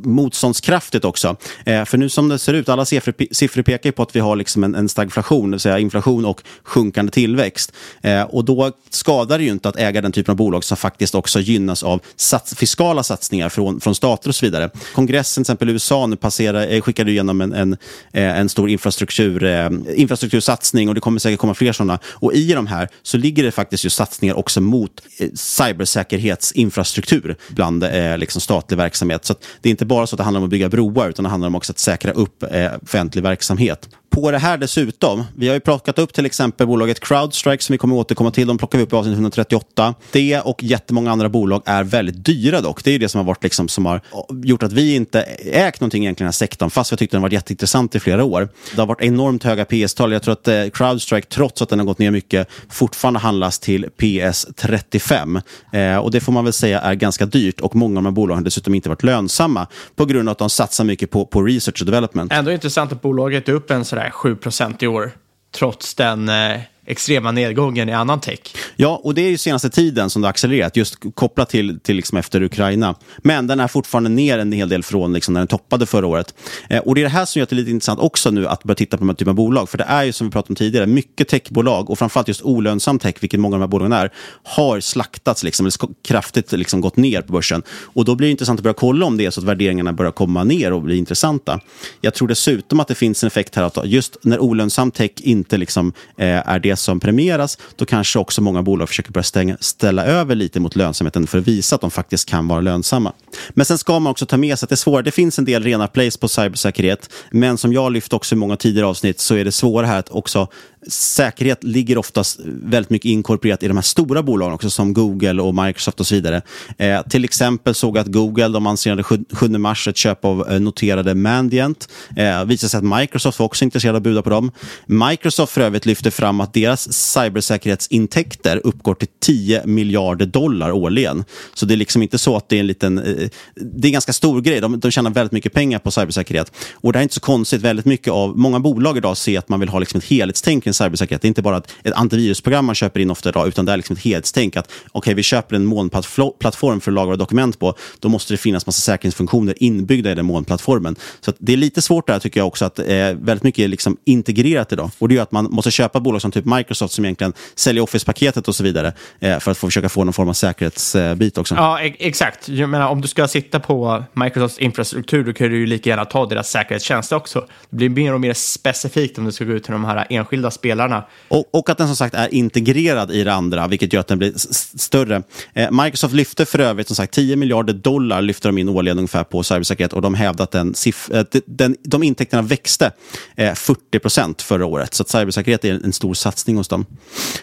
motståndskraftigt också. Eh, för nu som det ser ut, alla siffror, siffror pekar på att vi har liksom en, en stagflation, det vill säga inflation och sjunkande tillväxt. Eh, och då skadar det ju inte att äga den typen av bolag som faktiskt också gynnas av sats fiskala satsningar från, från stater och så vidare. Kongressen, till exempel i USA, nu passerar, eh, skickade igenom en, en, eh, en stor infrastruktur, eh, infrastruktursatsning och det kommer säkert komma fler sådana. Och i de här så ligger det faktiskt just satsningar också mot eh, cybersäkerhetsinfrastruktur bland liksom statlig verksamhet. Så det är inte bara så att det handlar om att bygga broar, utan det handlar om också att säkra upp offentlig verksamhet. På det här dessutom, vi har ju plockat upp till exempel bolaget Crowdstrike som vi kommer återkomma till. De plockar vi upp i avsnitt 138. Det och jättemånga andra bolag är väldigt dyra dock. Det är det som har varit liksom, som har gjort att vi inte ägt någonting egentligen i den här sektorn, fast vi tyckte den var jätteintressant i flera år. Det har varit enormt höga PS-tal. Jag tror att eh, Crowdstrike, trots att den har gått ner mycket, fortfarande handlas till PS 35. Eh, och det får man väl säga är ganska dyrt och många av de här bolagen har dessutom inte varit lönsamma på grund av att de satsar mycket på, på research och development. Ändå intressant att bolaget är upp en sådär 7% i år, trots den eh, extrema nedgången i annan tech. Ja, och det är ju senaste tiden som det har accelererat, just kopplat till, till liksom efter Ukraina. Men den är fortfarande ner en hel del från liksom när den toppade förra året. Eh, och det är det här som gör det lite intressant också nu att börja titta på de här typen av bolag. För det är ju som vi pratade om tidigare, mycket techbolag och framförallt just olönsam tech, vilket många av de här bolagen är, har slaktats, liksom, eller kraftigt liksom gått ner på börsen. Och då blir det intressant att börja kolla om det är så att värderingarna börjar komma ner och bli intressanta. Jag tror dessutom att det finns en effekt här att just när olönsam tech inte liksom, eh, är det som premieras, då kanske också många bolag försöker börja stänga, ställa över lite mot lönsamheten för att visa att de faktiskt kan vara lönsamma. Men sen ska man också ta med sig att det är svårare. Det finns en del rena plays på cybersäkerhet, men som jag lyft också i många tidigare avsnitt så är det svåra här att också säkerhet ligger oftast väldigt mycket inkorporerat i de här stora bolagen också, som Google och Microsoft och så vidare. Eh, till exempel såg jag att Google de annonserade 7, 7 mars ett köp av eh, noterade Mandiant. Eh, visade sig att Microsoft var också intresserade av att buda på dem. Microsoft för övrigt lyfter fram att deras cybersäkerhetsintäkter uppgår till 10 miljarder dollar årligen. Så det är liksom inte så att det är en liten... Eh, det är en ganska stor grej. De, de tjänar väldigt mycket pengar på cybersäkerhet. Och det är inte så konstigt. Väldigt mycket av... Många bolag idag ser att man vill ha liksom ett helhetstänk kring cybersäkerhet. Det är inte bara ett antivirusprogram man köper in ofta idag, utan det är liksom ett helhetstänk. Att okay, vi köper en molnplattform för att lagra dokument på, då måste det finnas massa säkerhetsfunktioner inbyggda i den molnplattformen. Så det är lite svårt där tycker jag också, att eh, väldigt mycket är liksom integrerat idag. Och det gör att man måste köpa bolag som typ Microsoft som egentligen säljer Office-paketet och så vidare eh, för att få försöka få någon form av säkerhetsbit också. Ja, exakt. Jag menar, om du ska sitta på Microsofts infrastruktur, då kan du ju lika gärna ta deras säkerhetstjänster också. Det blir mer och mer specifikt om du ska gå ut till de här enskilda spelarna. Och, och att den som sagt är integrerad i det andra, vilket gör att den blir större. Eh, Microsoft lyfte för övrigt som sagt 10 miljarder dollar lyfter de in årligen ungefär på cybersäkerhet och de hävdar att den, eh, den, de intäkterna växte eh, 40 procent förra året. Så att cybersäkerhet är en stor satsning hos dem.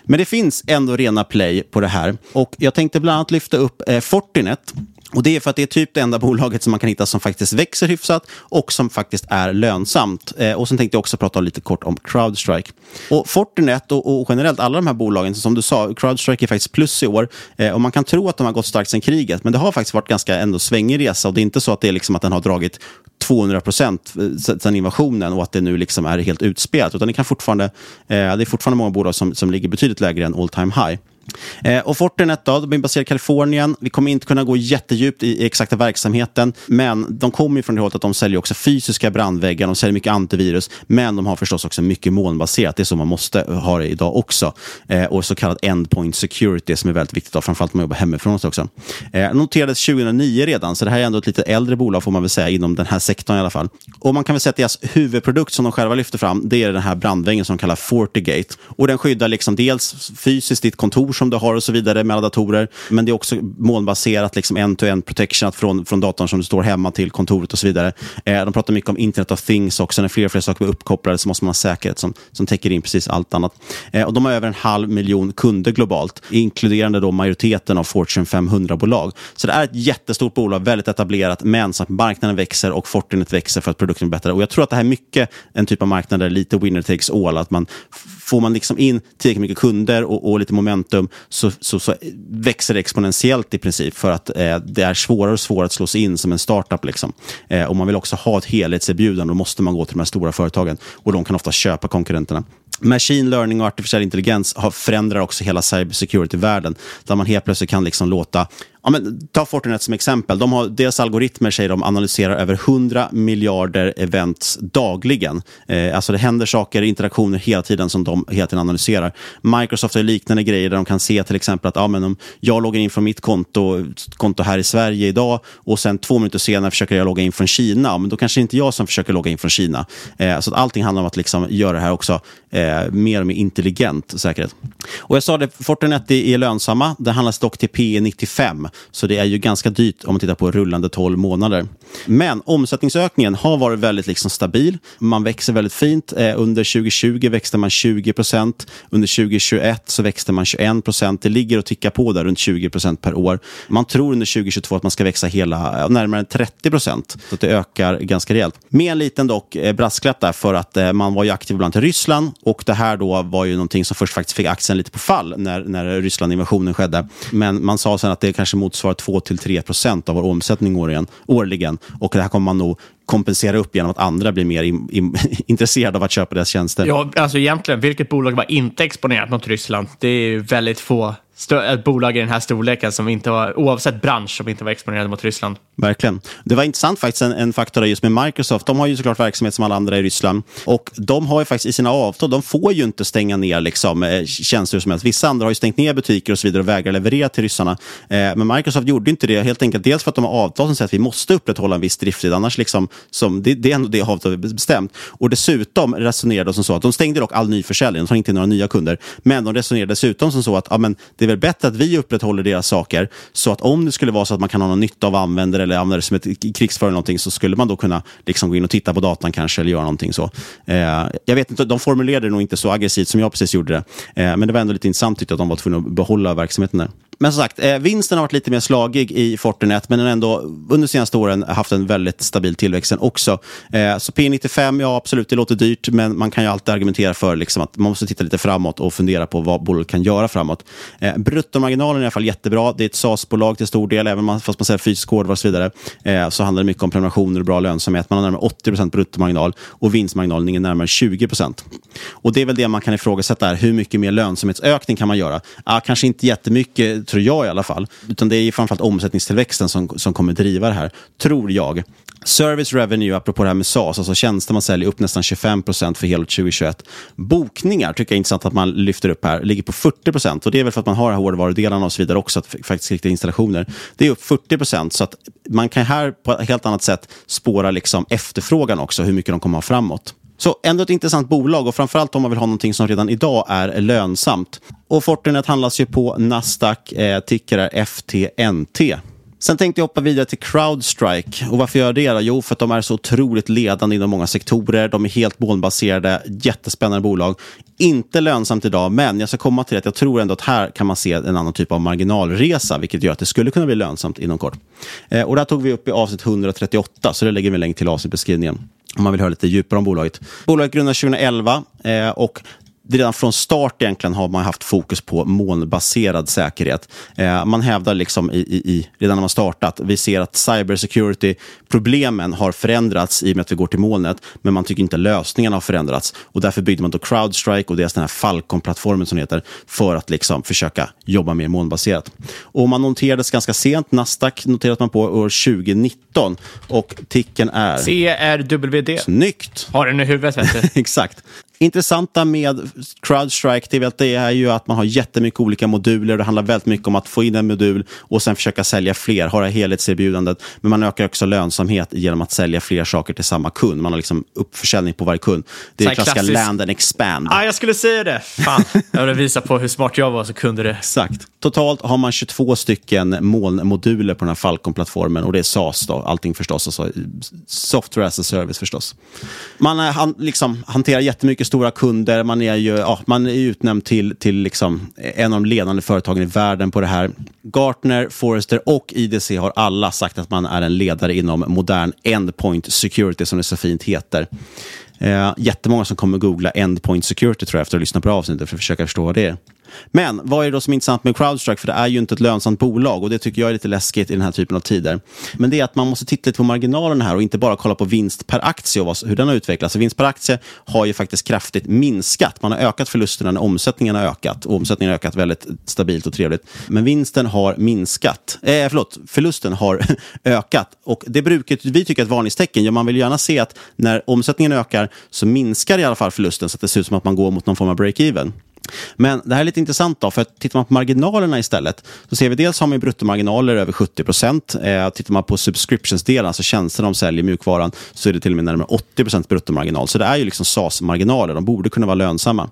Men det finns ändå rena play på det här. Och jag tänkte bland annat lyfta upp eh, Fortinet och Det är för att det är typ det enda bolaget som man kan hitta som faktiskt växer hyfsat och som faktiskt är lönsamt. Eh, och Sen tänkte jag också prata lite kort om Crowdstrike. Och Fortinet och, och, generellt alla de här bolagen, som du sa, Crowdstrike är faktiskt plus i år. Eh, och Man kan tro att de har gått starkt sedan kriget, men det har faktiskt varit ganska ändå svängig resa. Och det är inte så att, det är liksom att den har dragit 200 procent eh, sedan invasionen och att det nu liksom är helt utspelat. Utan det, kan fortfarande, eh, det är fortfarande många bolag som, som ligger betydligt lägre än all time high. Eh, och Fortinet då, de är baserade i Kalifornien. Vi kommer inte kunna gå jättedjupt i, i exakta verksamheten, men de kommer från det hållet att de säljer också fysiska brandväggar, de säljer mycket antivirus, men de har förstås också mycket molnbaserat. Det är så man måste ha det idag också. Eh, och så kallad endpoint security som är väldigt viktigt, då, framförallt om man jobbar hemifrån också. Eh, noterades 2009 redan, så det här är ändå ett lite äldre bolag får man väl säga, inom den här sektorn i alla fall. Och man kan väl säga att deras huvudprodukt som de själva lyfter fram, det är den här brandväggen som de kallar FortiGate. Och den skyddar liksom dels fysiskt ditt kontor som du har och så vidare med alla datorer. Men det är också molnbaserat, liksom end-to-end protection från, från datorn som du står hemma till kontoret och så vidare. Eh, de pratar mycket om Internet of Things också. När fler och fler saker blir uppkopplade så måste man ha säkerhet som, som täcker in precis allt annat. Eh, och de har över en halv miljon kunder globalt, inkluderande då majoriteten av Fortune 500-bolag. Så det är ett jättestort bolag, väldigt etablerat, men så att marknaden växer och Fortinet växer för att produkten blir bättre. Och jag tror att det här är mycket en typ av marknad där lite winner takes all. Att man, får man liksom in tillräckligt mycket kunder och, och lite momentum så, så, så, växer det exponentiellt i princip för att eh, det är svårare och svårare att slå sig in som en startup. Liksom. Eh, och man vill också ha ett helhetserbjudande då måste man gå till de här stora företagen och de kan ofta köpa konkurrenterna. Machine learning och artificiell intelligens har, förändrar också hela cybersecurity-världen. Där man helt plötsligt kan liksom låta Ja, men, ta Fortinet som exempel. De har, deras algoritmer säger de analyserar över 100 miljarder events dagligen. Eh, alltså det händer saker, interaktioner hela tiden som de hela tiden analyserar. Microsoft har liknande grejer där de kan se till exempel att ja, men om jag loggar in från mitt konto, konto här i Sverige idag och sen två minuter senare försöker jag logga in från Kina, men då kanske inte jag som försöker logga in från Kina. Eh, så att allting handlar om att liksom göra det här också eh, mer och mer intelligent säkerhet. Och jag sa det, Fortinet är lönsamma. Det handlas dock till P 95 så det är ju ganska dyrt om man tittar på rullande 12 månader. Men omsättningsökningen har varit väldigt liksom stabil. Man växer väldigt fint. Eh, under 2020 växte man 20 procent. Under 2021 så växte man 21 procent. Det ligger och tickar på där runt 20 procent per år. Man tror under 2022 att man ska växa hela närmare 30 procent. Så det ökar ganska rejält. Med en liten dock eh, brasklapp där för att eh, man var ju aktiv bland till Ryssland och det här då var ju någonting som först faktiskt fick aktien lite på fall när, när Ryssland-invasionen skedde. Men man sa sen att det kanske motsvarar 2-3 procent av vår omsättning årligen, årligen. Och det här kommer man nog kompensera upp genom att andra blir mer in, in, intresserade av att köpa deras tjänster. Ja, alltså egentligen, vilket bolag var inte exponerat mot Ryssland? Det är ju väldigt få ett bolag i den här storleken som inte var, oavsett bransch, som inte var exponerade mot Ryssland. Verkligen. Det var intressant faktiskt, en, en faktor just med Microsoft. De har ju såklart verksamhet som alla andra i Ryssland. Och de har ju faktiskt i sina avtal, de får ju inte stänga ner liksom, eh, tjänster som helst. Vissa andra har ju stängt ner butiker och så vidare och vägrar leverera till ryssarna. Eh, men Microsoft gjorde inte det, helt enkelt dels för att de har avtal som säger att vi måste upprätthålla en viss drifttid, annars liksom, som, det, det är ändå det avtalet bestämt. Och dessutom resonerade de som så att de stängde dock all nyförsäljning, de tar inte in några nya kunder. Men de resonerade dessutom som så att ja, men det väl bättre att vi upprätthåller deras saker, så att om det skulle vara så att man kan ha någon nytta av användare eller använda det som ett krigsförare eller någonting, så skulle man då kunna liksom gå in och titta på datan kanske, eller göra någonting så. Eh, jag vet inte, de formulerade det nog inte så aggressivt som jag precis gjorde det, eh, men det var ändå lite intressant tyckte jag att de var tvungna att behålla verksamheten där. Men som sagt, eh, vinsten har varit lite mer slagig i Fortinet, men den har ändå under de senaste åren haft en väldigt stabil tillväxt också. Eh, så P95, ja absolut, det låter dyrt, men man kan ju alltid argumentera för liksom, att man måste titta lite framåt och fundera på vad bolaget kan göra framåt. Eh, bruttomarginalen är i alla fall jättebra. Det är ett SaaS-bolag till stor del, även om fast man säger fysisk hårdvara och så vidare, eh, så handlar det mycket om prenumerationer och bra lönsamhet. Man har närmare 80% bruttomarginal och vinstmarginalen är närmare 20% Och det är väl det man kan ifrågasätta här. Hur mycket mer lönsamhetsökning kan man göra? Ah, kanske inte jättemycket tror jag i alla fall. Utan det är framförallt omsättningstillväxten som, som kommer driva det här, tror jag. Service revenue, apropå det här med SaaS, alltså tjänster man säljer upp nästan 25 procent för hela 2021. Bokningar tycker jag är intressant att man lyfter upp här, ligger på 40 procent. Och det är väl för att man har hårdvarudelarna och så vidare också, att faktiskt riktiga installationer. Det är upp 40 procent, så att man kan här på ett helt annat sätt spåra liksom efterfrågan också, hur mycket de kommer ha framåt. Så ändå ett intressant bolag och framförallt om man vill ha någonting som redan idag är lönsamt. Och Fortinet handlas ju på Nasdaq, eh, ticker är FTNT. Sen tänkte jag hoppa vidare till Crowdstrike. Och varför gör jag det? Då? Jo, för att de är så otroligt ledande inom många sektorer. De är helt molnbaserade, jättespännande bolag. Inte lönsamt idag, men jag ska komma till att jag tror ändå att här kan man se en annan typ av marginalresa, vilket gör att det skulle kunna bli lönsamt inom kort. Eh, och här tog vi upp i avsnitt 138, så det lägger vi en länk till avsnittbeskrivningen om man vill höra lite djupare om bolaget. Bolaget grundades 2011 eh, och redan från start egentligen har man haft fokus på molnbaserad säkerhet. Eh, man hävdar liksom i, i, i, redan när man startat, vi ser att cybersecurity-problemen har förändrats i och med att vi går till molnet, men man tycker inte lösningarna har förändrats. Och därför byggde man då Crowdstrike och deras den här Falcon-plattformen som heter, för att liksom försöka jobba mer molnbaserat. Och man noterades ganska sent, Nasdaq noterade man på år 2019 och ticken är... CRWD. Snyggt! Har den i huvudet, vet du. Exakt intressanta med Crowdstrike det är, att det är ju att man har jättemycket olika moduler. Det handlar väldigt mycket om att få in en modul och sen försöka sälja fler, ha det helhetserbjudandet. Men man ökar också lönsamhet genom att sälja fler saker till samma kund. Man har liksom uppförsäljning på varje kund. Det är klassiska klassisk... land and expand. Ah, jag skulle säga det. Fan, jag ville visa på hur smart jag var så kunde det. Exakt. Totalt har man 22 stycken molnmoduler på den här Falcon-plattformen och det är SaaS då, allting förstås. Alltså software as a service förstås. Man han, liksom, hanterar jättemycket stora kunder. Man är ju ja, man är utnämnd till, till liksom en av de ledande företagen i världen på det här. Gartner, Forrester och IDC har alla sagt att man är en ledare inom modern endpoint security, som det så fint heter. Eh, jättemånga som kommer googla endpoint security tror jag efter att ha lyssnat på avsnittet för att försöka förstå vad det är. Men vad är det då som är intressant med Crowdstrike? För det är ju inte ett lönsamt bolag och det tycker jag är lite läskigt i den här typen av tider. Men det är att man måste titta lite på marginalen här och inte bara kolla på vinst per aktie och hur den har utvecklats. Så vinst per aktie har ju faktiskt kraftigt minskat. Man har ökat förlusterna när omsättningen har ökat. Och omsättningen har ökat väldigt stabilt och trevligt. Men vinsten har minskat. Eh, förlåt, förlusten har ökat. Och det brukar vi tycka är ett varningstecken. Ja, man vill gärna se att när omsättningen ökar så minskar i alla fall förlusten så att det ser ut som att man går mot någon form av break-even. Men det här är lite intressant då, för att tittar man på marginalerna istället så ser vi dels har man bruttomarginaler över 70 procent. Eh, tittar man på subscriptionsdelen, alltså tjänsterna de säljer, mjukvaran, så är det till och med närmare 80 procent bruttomarginal. Så det är ju liksom SAS-marginaler, de borde kunna vara lönsamma.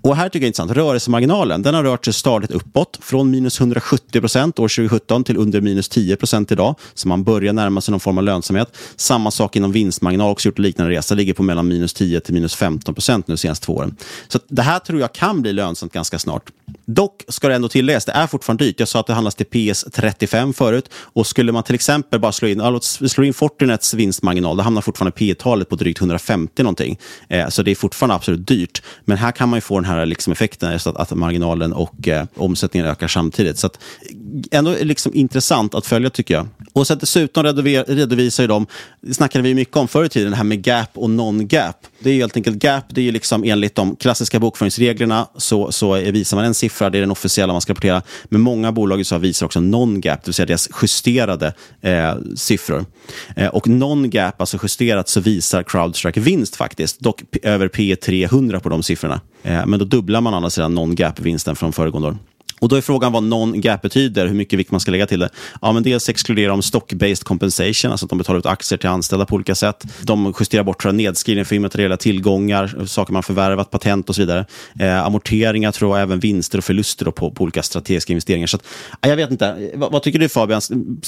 Och här tycker jag är intressant, rörelsemarginalen den har rört sig stadigt uppåt från minus 170 procent år 2017 till under minus 10 procent idag. Så man börjar närma sig någon form av lönsamhet. Samma sak inom vinstmarginal, också gjort en liknande resa, ligger på mellan minus 10 till minus 15 procent nu de senaste två åren. Så det här tror jag kan bli lönsamt ganska snart. Dock ska det ändå tilläggas, det är fortfarande dyrt. Jag sa att det handlas till PS 35 förut. Och skulle man till exempel bara slå in, slå in Fortinets vinstmarginal, då hamnar fortfarande P-talet på drygt 150 någonting. Eh, så det är fortfarande absolut dyrt. Men här kan man ju få den här liksom effekten, just att, att marginalen och eh, omsättningen ökar samtidigt. Så att, ändå liksom intressant att följa tycker jag. Och så dessutom redovisar ju de, det snackade vi mycket om förr i tiden, det här med gap och non-gap. Det är helt enkelt gap, det är liksom enligt de klassiska bokföringsreglerna så, så visar man en siffra, det är den officiella man ska rapportera. Men många bolag så visar också non-gap, det vill säga deras justerade eh, siffror. Eh, och non-gap, alltså justerat, så visar Crowdstrike vinst faktiskt, dock över P 300 på de siffrorna. Eh, men då dubblar man å andra sidan non-gap-vinsten från föregående år. Och då är frågan vad non-gap betyder, hur mycket vikt man ska lägga till det. Ja, men dels exkluderar de stock-based compensation, alltså att de betalar ut aktier till anställda på olika sätt. De justerar bort nedskrivning för immateriella tillgångar, saker man förvärvat, patent och så vidare. Eh, amorteringar tror jag, även vinster och förluster på, på olika strategiska investeringar. Så att, jag vet inte, vad, vad, tycker du Fabian?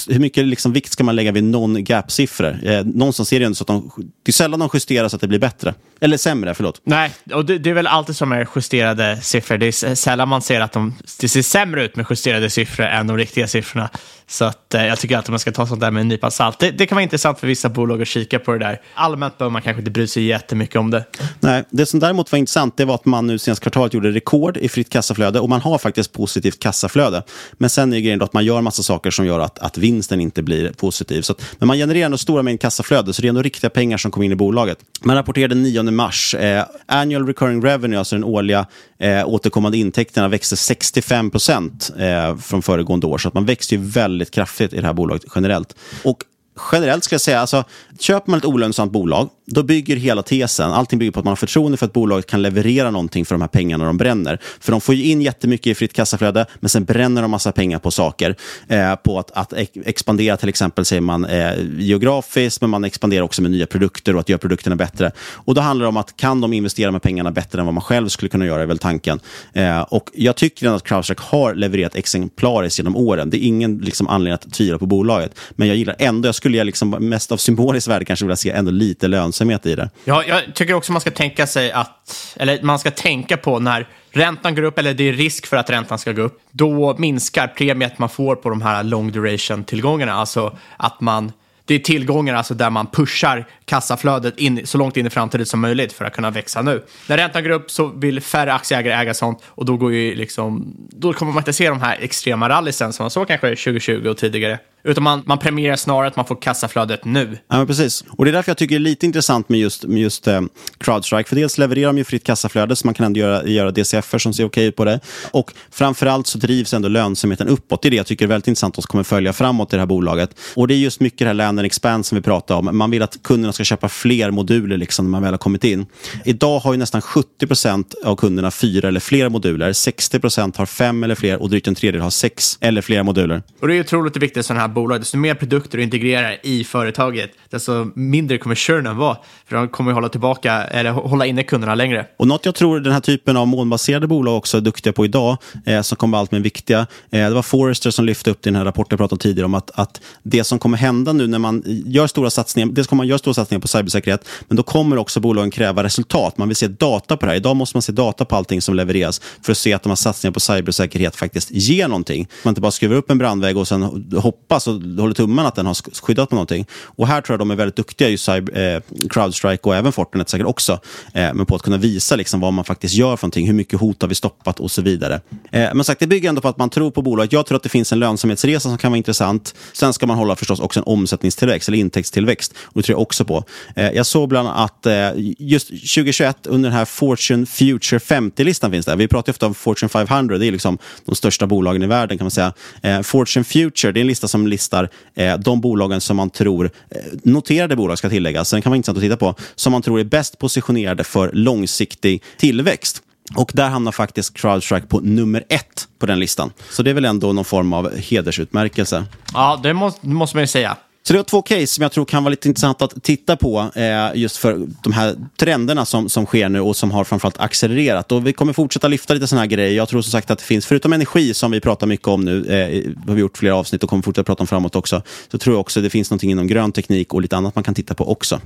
Hur mycket liksom, vikt ska man lägga vid non-gap-siffror? Eh, någonstans är det ju så att de, det är sällan de justerar så att det blir bättre. Eller sämre, förlåt. Nej, och det, det är väl alltid som är justerade siffror. Det är sällan man ser att de, det ser sämre ut med justerade siffror än de riktiga siffrorna. Så att, eh, jag tycker alltid man ska ta sånt där med en nypa salt. Det, det, kan vara intressant för vissa bolag att kika på det där. Allmänt behöver man kanske inte bry sig jättemycket om det. Nej, det som däremot var intressant det var att man nu senaste kvartalet gjorde rekord i fritt kassaflöde och man har faktiskt positivt kassaflöde. Men sen är grejen då att man gör massa saker som gör att, att vinsten inte blir positiv. Så att, men man genererar ändå stora mängder kassaflöde, så det är ändå riktiga pengar som kommer in i bolaget. Man rapporterade 9 mars. Eh, annual recurring revenue, alltså den årliga eh, återkommande intäkterna, växte 65 procent eh, från föregående år. Så att man växte ju väldigt väldigt kraftigt i det här bolaget generellt. Och generellt ska jag säga, alltså, köper man ett olönsamt bolag, då bygger hela tesen, allting bygger på att man har förtroende för att bolaget kan leverera någonting för de här pengarna de bränner. För de får ju in jättemycket i fritt kassaflöde, men sen bränner de massa pengar på saker. Eh, på att, att expandera till exempel, säger man, eh, geografiskt, men man expanderar också med nya produkter och att göra produkterna bättre. Och då handlar det om att kan de investera med pengarna bättre än vad man själv skulle kunna göra, är väl tanken. Eh, och jag tycker att CrowdStrike har levererat exemplariskt genom åren. Det är ingen liksom, anledning att tvivla på bolaget. Men jag gillar ändå, jag skulle liksom, mest av symboliskt värde kanske vilja se ändå lite lönsamhet i det. Ja, jag tycker också man ska tänka sig att, eller man ska tänka på när räntan går upp, eller det är risk för att räntan ska gå upp, då minskar premiet man får på de här long duration-tillgångarna. Alltså att man det är tillgångar alltså där man pushar kassaflödet in, så långt in i framtiden som möjligt för att kunna växa nu. När räntan går upp så vill färre aktieägare äga sånt och då, går ju liksom, då kommer man inte se de här extrema rallysen som man såg kanske 2020 och tidigare. Utan man, man premierar snarare att man får kassaflödet nu. Ja, precis. Och det är därför jag tycker det är lite intressant med just, med just eh, Crowdstrike. För dels levererar de ju fritt kassaflöde, så man kan ändå göra, göra DCF som ser okej ut på det. Och framförallt så drivs ändå lönsamheten uppåt. Det är det jag tycker är väldigt intressant och kommer följa framåt i det här bolaget. Och det är just mycket det här land and expand som vi pratar om. Man vill att kunderna ska köpa fler moduler liksom, när man väl har kommit in. Idag har ju nästan 70 procent av kunderna fyra eller fler moduler. 60 procent har fem eller fler och drygt en tredjedel har sex eller fler moduler. Och det är otroligt viktigt sådana här bolag, desto mer produkter du integrerar i företaget, desto mindre kommer churnen vara. För de kommer hålla tillbaka, eller hålla inne kunderna längre. Och något jag tror den här typen av molnbaserade bolag också är duktiga på idag, eh, som kommer allt mer viktiga, eh, det var Forrester som lyfte upp det i den här rapporten jag pratade om tidigare, om att, att det som kommer hända nu när man gör stora satsningar, dels kommer man göra stora satsningar på cybersäkerhet, men då kommer också bolagen kräva resultat. Man vill se data på det här. Idag måste man se data på allting som levereras för att se att de här satsningarna på cybersäkerhet faktiskt ger någonting. Man inte bara skruvar upp en brandvägg och sen hoppas och håller tummen att den har skyddat på någonting. Och här tror jag de är väldigt duktiga, just cyber, eh, Crowdstrike och även Fortinet säkert också, eh, men på att kunna visa liksom vad man faktiskt gör för någonting, hur mycket hot har vi stoppat och så vidare. Eh, men sagt, det bygger ändå på att man tror på bolaget. Jag tror att det finns en lönsamhetsresa som kan vara intressant. Sen ska man hålla förstås också en omsättningstillväxt eller intäktstillväxt. Och det tror jag också på. Eh, jag såg bland annat att eh, just 2021 under den här Fortune Future 50-listan finns det. Vi pratar ofta om Fortune 500, det är liksom de största bolagen i världen kan man säga. Eh, Fortune Future, det är en lista som listar eh, de bolagen som man tror, eh, noterade bolag ska tilläggas, sen kan vara intressant att titta på, som man tror är bäst positionerade för långsiktig tillväxt. Och där hamnar faktiskt CrowdStrike på nummer ett på den listan. Så det är väl ändå någon form av hedersutmärkelse. Ja, det måste, måste man ju säga. Så det var två case som jag tror kan vara lite intressant att titta på eh, just för de här trenderna som, som sker nu och som har framförallt accelererat. Och vi kommer fortsätta lyfta lite sådana här grejer. Jag tror som sagt att det finns, förutom energi som vi pratar mycket om nu, eh, har vi gjort flera avsnitt och kommer fortsätta prata om framåt också, så tror jag också att det finns någonting inom grön teknik och lite annat man kan titta på också.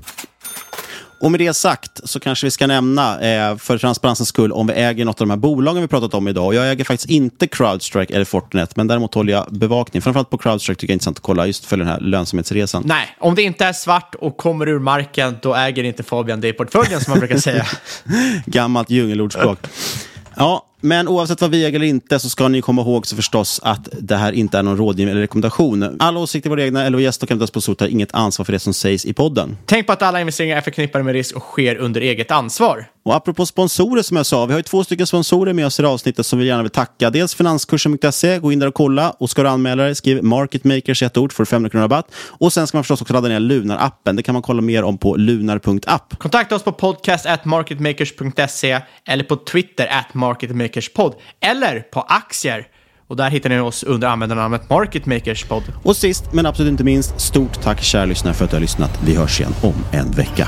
Och med det sagt så kanske vi ska nämna, eh, för transparensens skull, om vi äger något av de här bolagen vi pratat om idag. Jag äger faktiskt inte Crowdstrike eller Fortinet, men däremot håller jag bevakning. Framförallt på Crowdstrike tycker jag är intressant att kolla, just för den här lönsamhetsresan. Nej, om det inte är svart och kommer ur marken, då äger inte Fabian det i portföljen, som man brukar säga. Gammalt djungelordspråk. Ja, men oavsett vad vi äger eller inte så ska ni komma ihåg så förstås att det här inte är någon rådgivning eller rekommendation. Alla åsikter våra egna eller gäster och kan på tar inget ansvar för det som sägs i podden. Tänk på att alla investeringar är förknippade med risk och sker under eget ansvar. Och apropå sponsorer som jag sa, vi har ju två stycken sponsorer med oss i avsnittet som vi gärna vill tacka. Dels finanskursen.se, gå in där och kolla. Och ska du anmäla dig, skriv marketmakers i ett ord för 500 kronor rabatt. Och sen ska man förstås också ladda ner Lunar-appen. Det kan man kolla mer om på lunar.app. Kontakta oss på podcast marketmakers.se eller på Twitter at marketmakerspod eller på aktier. Och där hittar ni oss under användarnamnet Marketmakerspod. Och sist men absolut inte minst, stort tack kära lyssnare för att du har lyssnat. Vi hörs igen om en vecka.